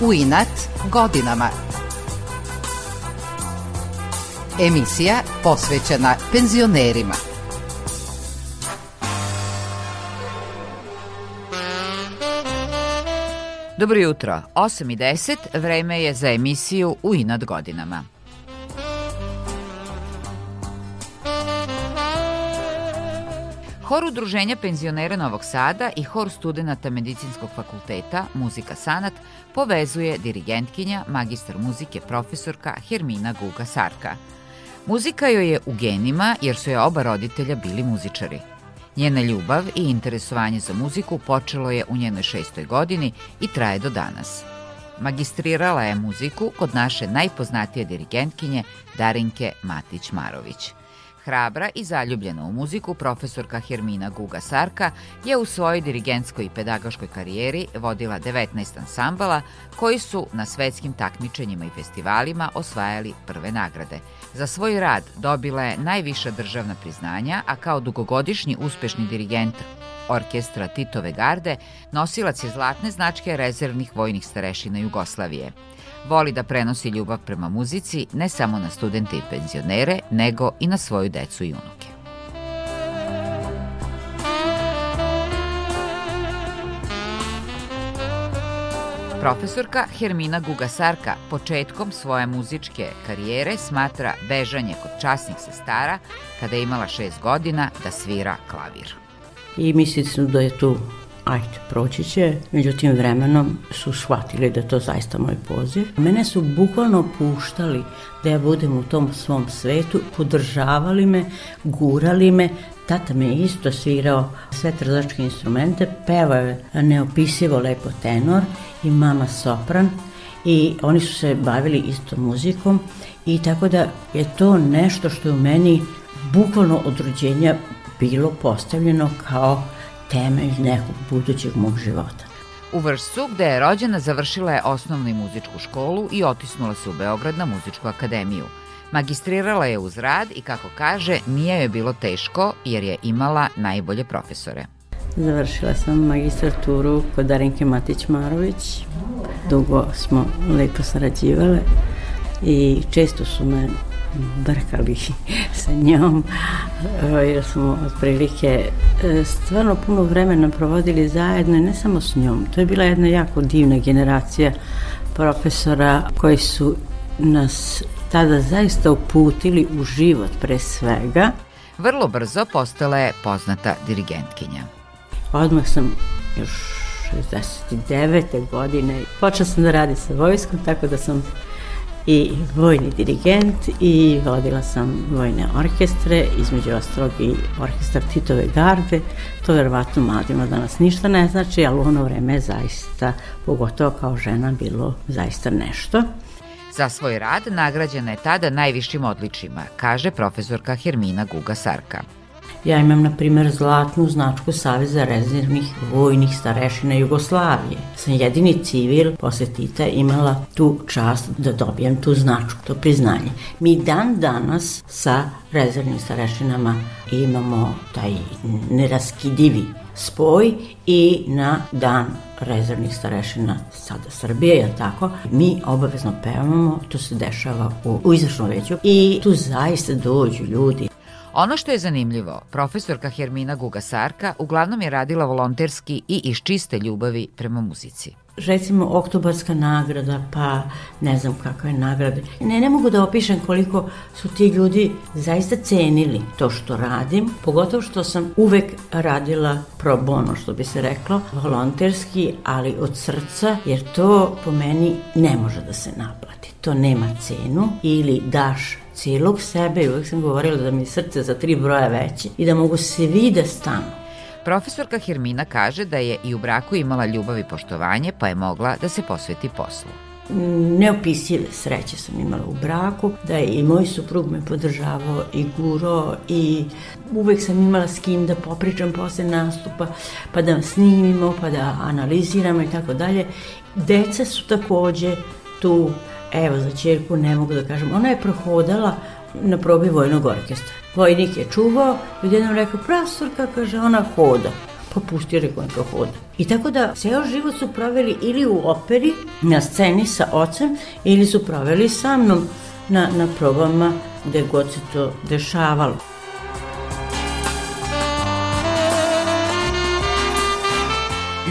U inat godinama. Emisija posvećena penzionerima. Dobro jutro, 8 i 10, vreme je za emisiju U inat godinama. Hor udruženja penzionera Novog Sada i hor studenta Medicinskog fakulteta Muzika Sanat povezuje dirigentkinja, magistar muzike profesorka Hermina Guga Sarka. Muzika joj je u genima jer su je oba roditelja bili muzičari. Njena ljubav i interesovanje za muziku počelo je u njenoj šestoj godini i traje do danas. Magistrirala je muziku kod naše najpoznatije dirigentkinje Darinke Matić-Marović – Hrabra i zaljubljena u muziku, profesorka Hermina Guga Sarka je u svojoj dirigentskoj i pedagoškoj karijeri vodila 19 ansambala koji su na svetskim takmičenjima i festivalima osvajali prve nagrade. Za svoj rad dobila je najviša državna priznanja, a kao dugogodišnji uspešni dirigent orkestra Titove garde nosilac je zlatne značke rezervnih vojnih starešina Jugoslavije – Voli da prenosi ljubav prema muzici ne samo na studente i penzionere, nego i na svoju decu i unuke. Profesorka Hermina Gugasarka početkom svoje muzičke karijere smatra bežanje kod časnih sestara kada je imala šest godina da svira klavir. I mislim da je tu ajde, proći će, međutim vremenom su shvatili da to zaista moj poziv. Mene su bukvalno puštali da ja budem u tom svom svetu, podržavali me, gurali me, Tata me je isto svirao sve trzačke instrumente, pevao je neopisivo lepo tenor i mama sopran i oni su se bavili isto muzikom i tako da je to nešto što je u meni bukvalno od rođenja bilo postavljeno kao temelj nekog budućeg mog života. U Vršcu, gde je rođena, završila je osnovnu i muzičku školu i otisnula se u Beograd na muzičku akademiju. Magistrirala je uz rad i, kako kaže, nije joj bilo teško jer je imala najbolje profesore. Završila sam magistraturu kod Darinke Matić-Marović. Dugo smo lepo sarađivale i često su me brkali sa njom jer smo otprilike e, stvarno puno vremena provodili zajedno i ne samo s njom. To je bila jedna jako divna generacija profesora koji su nas tada zaista uputili u život pre svega. Vrlo brzo postala je poznata dirigentkinja. Odmah sam još 69. godine počela sam da radim sa vojskom, tako da sam i vojni dirigent i vodila sam vojne orkestre, između ostalog i orkestar Titove garde. To verovatno mladima danas ništa ne znači, ali u ono vreme je zaista, pogotovo kao žena, bilo zaista nešto. Za svoj rad nagrađena je tada najvišim odličima, kaže profesorka Hermina Guga Sarka. Ja imam, na primjer, zlatnu značku Saveza rezervnih vojnih starešina Jugoslavije. Sam jedini civil posle Tita imala tu čast da dobijem tu značku, to priznanje. Mi dan danas sa rezervnim starešinama imamo taj neraskidivi spoj i na dan rezervnih starešina sada Srbije, je tako? Mi obavezno pevamo, to se dešava u, u izvršnom veću i tu zaista dođu ljudi Ono što je zanimljivo, profesorka Hermina Gugasarka uglavnom je radila volonterski i iz čiste ljubavi prema muzici recimo oktobarska nagrada, pa ne znam kakve nagrade. Ne, ne mogu da opišem koliko su ti ljudi zaista cenili to što radim, pogotovo što sam uvek radila pro bono, što bi se reklo, volonterski, ali od srca, jer to po meni ne može da se naplati. To nema cenu ili daš cijelog sebe i uvek sam govorila da mi srce za tri broja veće i da mogu svi da stanu. Profesorka Hermina kaže da je i u braku imala ljubav i poštovanje, pa je mogla da se posveti poslu neopisive sreće sam imala u braku, da je i moj suprug me podržavao i guro i uvek sam imala s kim da popričam posle nastupa, pa da snimimo, pa da analiziramo i tako dalje. Deca su takođe tu Evo, za čerku ne mogu da kažem. Ona je prohodala na probi vojnog orkestra. Vojnik je čuvao i jednom rekao, profesorka, kaže, ona hoda. Pa pusti rekao neka hoda. I tako da ceo život su proveli ili u operi, na sceni sa ocem, ili su proveli sa mnom na, na probama gde god se to dešavalo.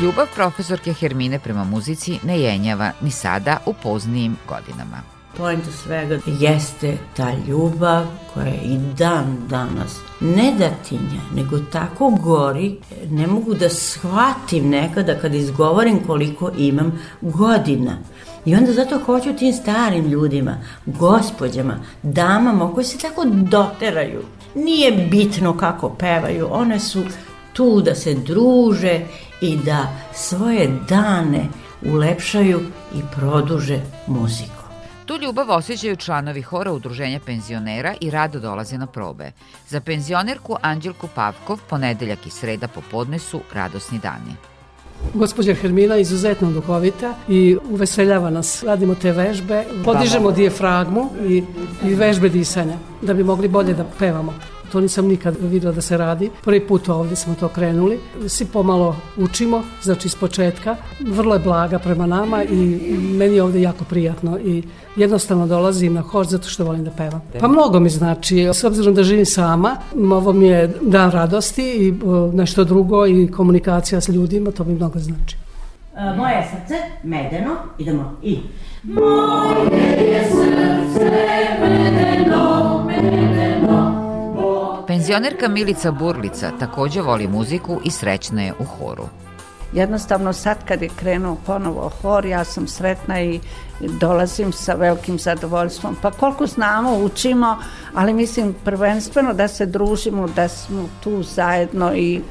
Ljubav profesorke Hermine prema muzici ne jenjava ni sada u poznijim godinama. Poenta svega jeste ta ljubav koja je i dan danas ne da tinja, nego tako gori, ne mogu da shvatim nekada kad izgovorim koliko imam godina. I onda zato hoću tim starim ljudima, gospođama, damama koji se tako doteraju. Nije bitno kako pevaju, one su tu da se druže i da svoje dane ulepšaju i produže muziku. Tu ljubav osjećaju članovi hora udruženja penzionera i rado dolaze na probe. Za penzionerku Anđelku Pavkov ponedeljak i sreda popodne su radosni dani. Gospođa Hermina je izuzetno duhovita i uveseljava nas. Radimo te vežbe, podižemo dijefragmu i, i vežbe disanja da bi mogli bolje da pevamo. To nisam nikad videla da se radi. Prvi put ovde smo to krenuli. Svi pomalo učimo, znači iz početka. Vrlo je blaga prema nama i meni je ovde jako prijatno i jednostavno dolazim na hor zato što volim da pevam. Pa mnogo mi znači, s obzirom da živim sama, ovo mi je dan radosti i nešto drugo i komunikacija s ljudima, to mi mnogo znači. moje srce, medeno, idemo i... Moje srce, medeno, Penzionerka Milica Burlica takođe voli muziku i srećna je u horu. Jednostavno sad kad je krenuo ponovo hor, ja sam sretna i dolazim sa velikim zadovoljstvom. Pa koliko znamo, učimo, ali mislim prvenstveno da se družimo, da smo tu zajedno i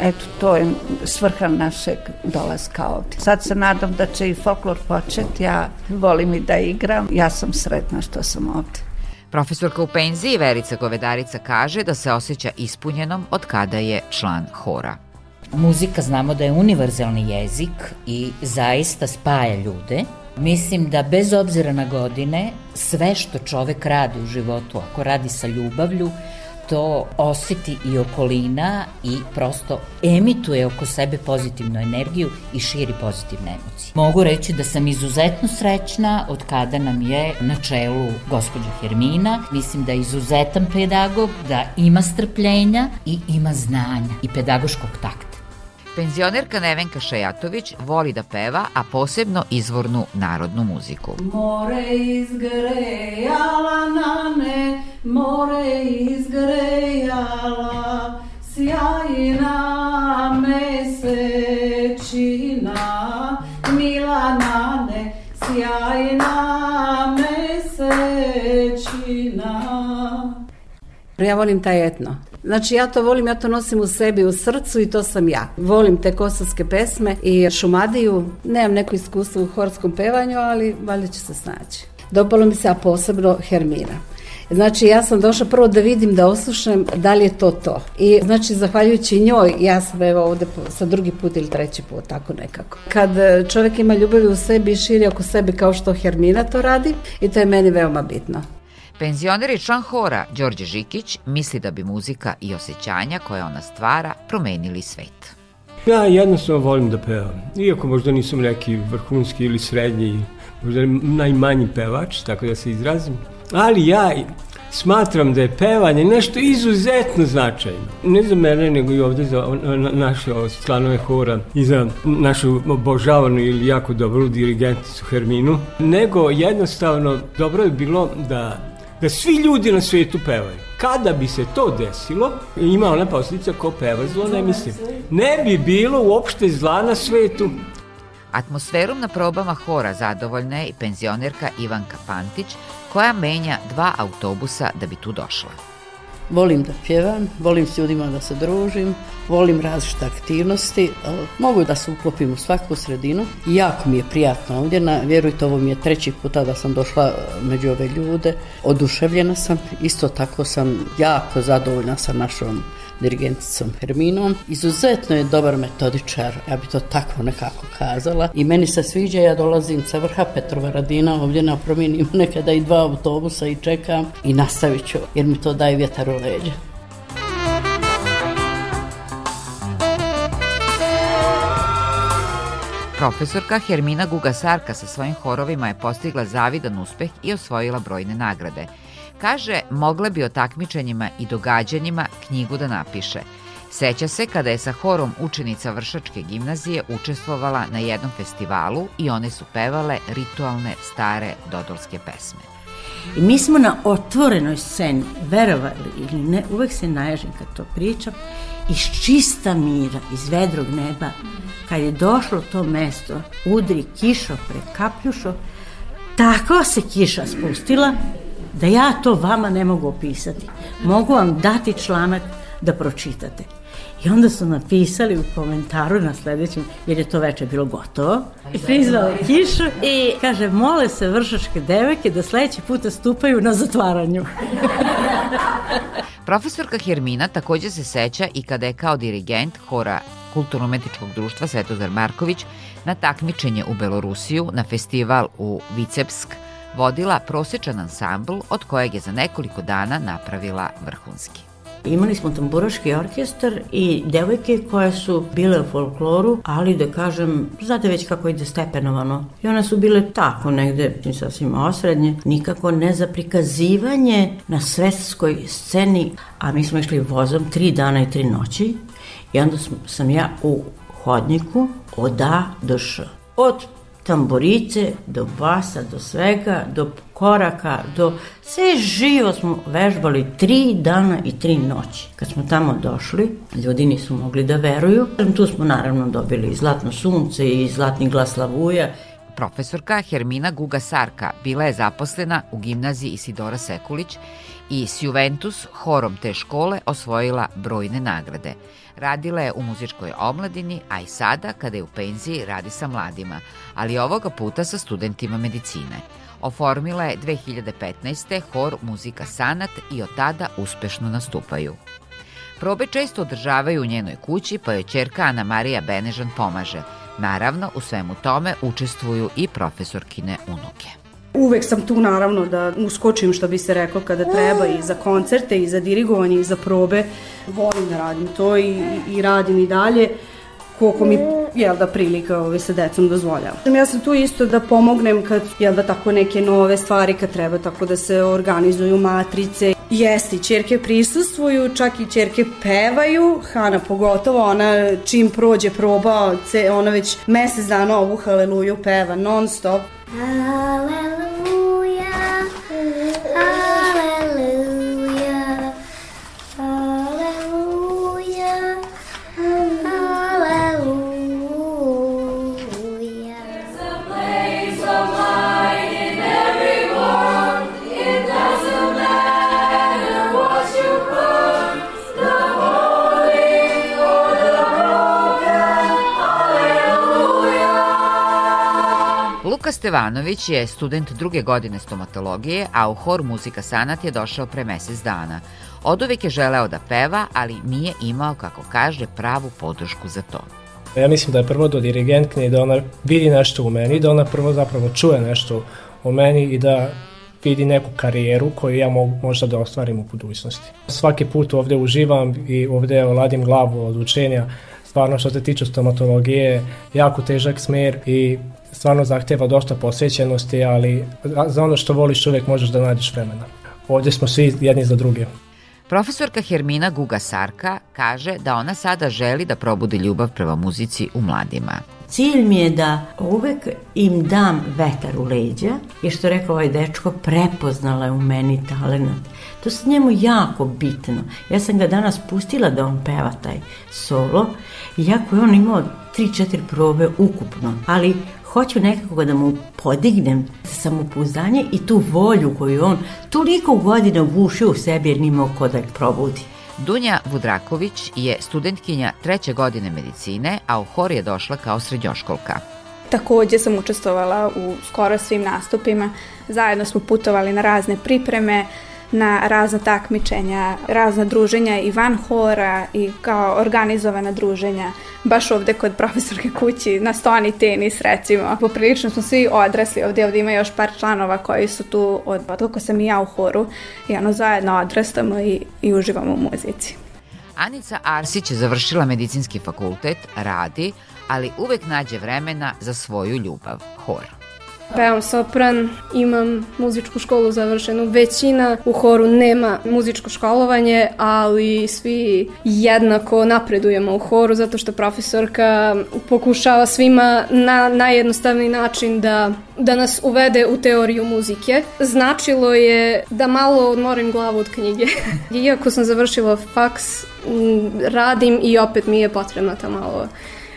eto to je svrha našeg dolaska ovde. Sad se nadam da će i folklor početi, ja volim i da igram, ja sam sretna što sam ovde. Profesorka u penziji Verica Govedarica kaže da se osjeća ispunjenom od kada je član hora. Muzika znamo da je univerzalni jezik i zaista spaja ljude. Mislim da bez obzira na godine, sve što čovek radi u životu, ako radi sa ljubavlju, to oseti i okolina i prosto emituje oko sebe pozitivnu energiju i širi pozitivne emocije. Mogu reći da sam izuzetno srećna od kada nam je na čelu gospođa Hermina. Mislim da je izuzetan pedagog, da ima strpljenja i ima znanja i pedagoškog takta. Penzionerka Nevenka Šajatović voli da peva, a posebno izvornu narodnu muziku. More izgrejala na ne, more izgrejala, sjajna mesečina, mila nane, sjajna mesečina. Ja volim taj etno. Znači ja to volim, ja to nosim u sebi, u srcu i to sam ja. Volim te kosovske pesme i šumadiju. Nemam neko iskustvo u horskom pevanju, ali valjda će se snaći. Dopalo mi se, a posebno Hermina. Znači ja sam došla prvo da vidim, da oslušam da li je to to. I znači zahvaljujući njoj ja sam evo ovde sa drugi put ili treći put, tako nekako. Kad čovjek ima ljubavi u sebi i širi oko sebe kao što Hermina to radi i to je meni veoma bitno. Penzioner i član hora Đorđe Žikić misli da bi muzika i osjećanja koje ona stvara promenili svet. Ja jednostavno volim da pevam. Iako možda nisam neki vrhunski ili srednji, možda najmanji pevač, tako da se izrazim. Ali ja smatram da je pevanje nešto izuzetno značajno. Ne za mene, nego i ovde za naše članove hora i za našu obožavanu ili jako dobru dirigenticu Herminu, nego jednostavno dobro je bilo da da svi ljudi na svetu pevaju. Kada bi se to desilo, ima ona posljedica ko peva zlo, ne mislim. Ne bi bilo uopšte zla na svetu. Atmosferom na probama hora zadovoljna je i penzionerka Ivanka Pantić, koja menja dva autobusa da bi tu došla. Volim da pjevam, volim s ljudima da se družim, volim različite aktivnosti, mogu da se uklopim u svaku sredinu. Jako mi je prijatno ovdje, na, vjerujte ovo mi je treći puta da sam došla e, među ove ljude. Oduševljena sam, isto tako sam jako zadovoljna sa našom dirigenticom Herminom. Izuzetno je dobar metodičar, ja bi to tako nekako kazala. I meni se sviđa, ja dolazim sa vrha Petrova Radina, ovdje na promjeni nekada i dva autobusa i čekam i nastavit ću, jer mi to daje vjetar u leđa. Profesorka Hermina Gugasarka sa svojim horovima je postigla zavidan uspeh i osvojila brojne nagrade. Kaže, mogla bi o takmičenjima i događanjima knjigu da napiše. Seća se kada je sa horom učenica Vršačke gimnazije učestvovala na jednom festivalu i one su pevale ritualne stare dodolske pesme. I mi smo na otvorenoj sceni, verovali ili ne, uvek se naježim kad to pričam, iz čista mira, iz vedrog neba, kad je došlo to mesto, udri kišo pre kapljušo, tako se kiša spustila da ja to vama ne mogu opisati. Mogu vam dati članak da pročitate. I onda su napisali u komentaru na sledećem, jer je to veče bilo gotovo, i prizvali kišu i kaže, mole se vršačke devojke da sledeći puta stupaju na zatvaranju. Profesorka Hermina takođe se seća i kada je kao dirigent hora Kulturno-umetničkog društva Svetozar Marković na takmičenje u Belorusiju na festival u Vicepsk vodila prosječan ansambl od kojeg je za nekoliko dana napravila vrhunski. Imali smo tamburaški orkestar i devojke koje su bile u folkloru, ali da kažem, znate već kako ide stepenovano. I one su bile tako negde, sasvim osrednje, nikako ne za prikazivanje na svetskoj sceni, a mi smo išli vozom tri dana i tri noći i onda sam ja u hodniku od A do Š. Od tamburice, do basa, do svega, do koraka, do... Sve živo smo vežbali tri dana i tri noći. Kad smo tamo došli, ljudi nisu mogli da veruju. Tu smo naravno dobili i zlatno sunce i zlatni glas lavuja Profesorka Hermina Guga Sarka bila je zaposlena u gimnaziji Isidora Sekulić i s Juventus horom te škole osvojila brojne nagrade. Radila je u muzičkoj omladini, a i sada, kada je u penziji, radi sa mladima, ali ovoga puta sa studentima medicine. Oformila je 2015. hor Muzika Sanat i od tada uspešno nastupaju. Probe često održavaju u njenoj kući, pa joj čerka Ana Marija Benežan pomaže. Naravno, u svemu tome učestvuju i profesorkine unuke. Uvek sam tu naravno da uskočim što bi se reklo kada treba i za koncerte i za dirigovanje i za probe. Volim da radim to i, i radim i dalje koliko mi jel da prilika ove, sa decom dozvoljava. Ja sam tu isto da pomognem kad jel da tako neke nove stvari kad treba tako da se organizuju matrice. Jesti, čerke prisustvuju, čak i čerke pevaju, Hana pogotovo, ona čim prođe proba, ona već mesec dana ovu haleluju peva non stop. Hallelujah, Stevanović je student druge godine stomatologije, a u hor Muzika Sanat je došao pre mesec dana. Od uvek je želeo da peva, ali nije imao, kako kaže, pravu podršku za to. Ja mislim da je prvo do dirigentne i da ona vidi nešto u meni, da ona prvo zapravo čuje nešto o meni i da vidi neku karijeru koju ja mogu možda da ostvarim u budućnosti. Svaki put ovde uživam i ovde oladim glavu od učenja. Stvarno što se tiče stomatologije, jako težak smer i stvarno zahteva dosta posvećenosti, ali za ono što voliš uvek možeš da nađeš vremena. Ovde smo svi jedni za druge. Profesorka Hermina Guga Sarka kaže da ona sada želi da probudi ljubav prema muzici u mladima. Cilj mi je da uvek im dam vetar u leđa, jer što rekao ovaj dečko, prepoznala je u meni talent. To se njemu jako bitno. Ja sam ga danas pustila da on peva taj solo, iako je on imao 3-4 probe ukupno, ali hoću nekako da mu podignem samopouzdanje i tu volju koju on toliko godina vušio u sebi jer nimao ko da je probudi. Dunja Vudraković je studentkinja treće godine medicine, a u hor je došla kao srednjoškolka. Takođe sam učestvovala u skoro svim nastupima. Zajedno smo putovali na razne pripreme, na razna takmičenja, razna druženja i van hora i kao organizovana druženja. Baš ovde kod profesorke kući, na stoni tenis recimo. Poprilično smo svi odrasli, ovde, ovde ima još par članova koji su tu od toliko sam i ja u horu i ono zajedno odrastamo i, i uživamo u muzici. Anica Arsić je završila medicinski fakultet, radi, ali uvek nađe vremena za svoju ljubav, hor. Pevam sopran, imam muzičku školu završenu. Većina u horu nema muzičko školovanje, ali svi jednako napredujemo u horu zato što profesorka pokušava svima na najjednostavniji način da, da nas uvede u teoriju muzike. Značilo je da malo odmorim glavu od knjige. Iako sam završila faks, radim i opet mi je potrebna ta malo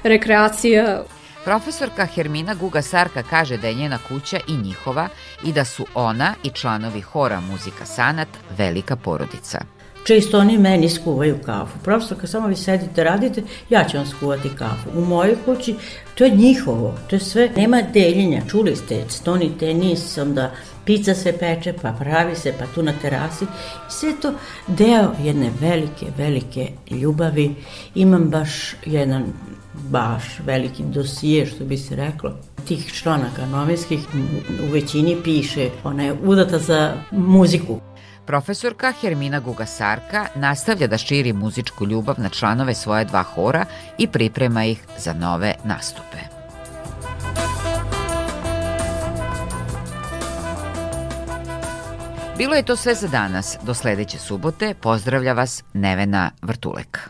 rekreacija. Profesorka Hermina Guga Sarka kaže da je njena kuća i njihova i da su ona i članovi hora Muzika Sanat velika porodica. Često oni meni skuvaju kafu. Profesorka, samo vi sedite, radite, ja ću vam skuvati kafu. U mojoj kući, to je njihovo, to je sve, nema deljenja, čuli ste, stoni tenis, onda pizza se peče, pa pravi se, pa tu na terasi. Sve to deo jedne velike, velike ljubavi. Imam baš jedan baš veliki dosije, što bi se reklo. Tih članaka novinskih u većini piše, ona je udata za muziku. Profesorka Hermina Gugasarka nastavlja da širi muzičku ljubav na članove svoje dva hora i priprema ih za nove nastupe. Bilo je to sve za danas. Do sledeće subote pozdravlja vas Nevena Vrtulek.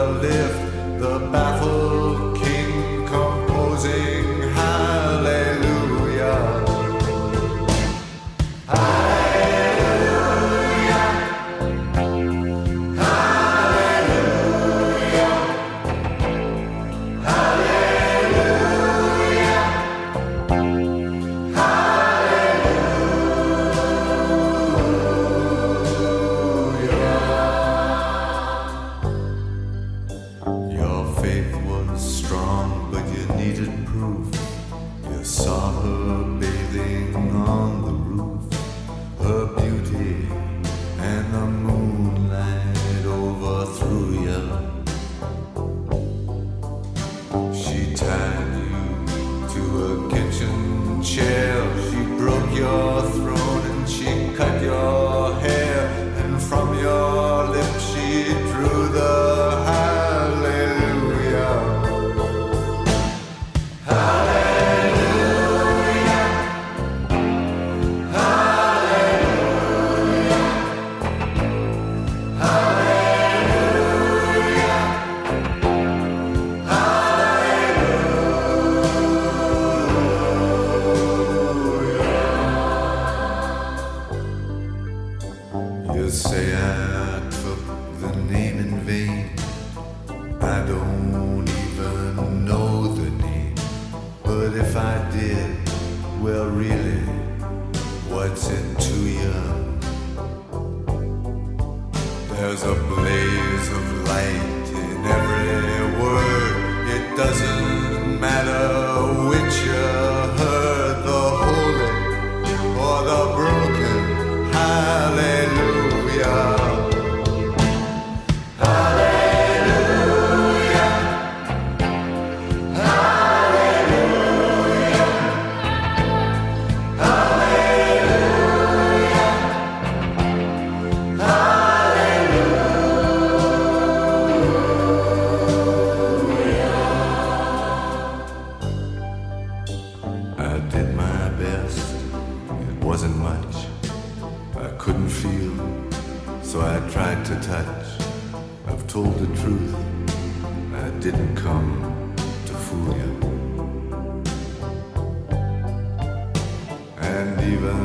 needed proof. You saw her bathing on the roof, So I tried to touch. I've told the truth. I didn't come to fool you. And even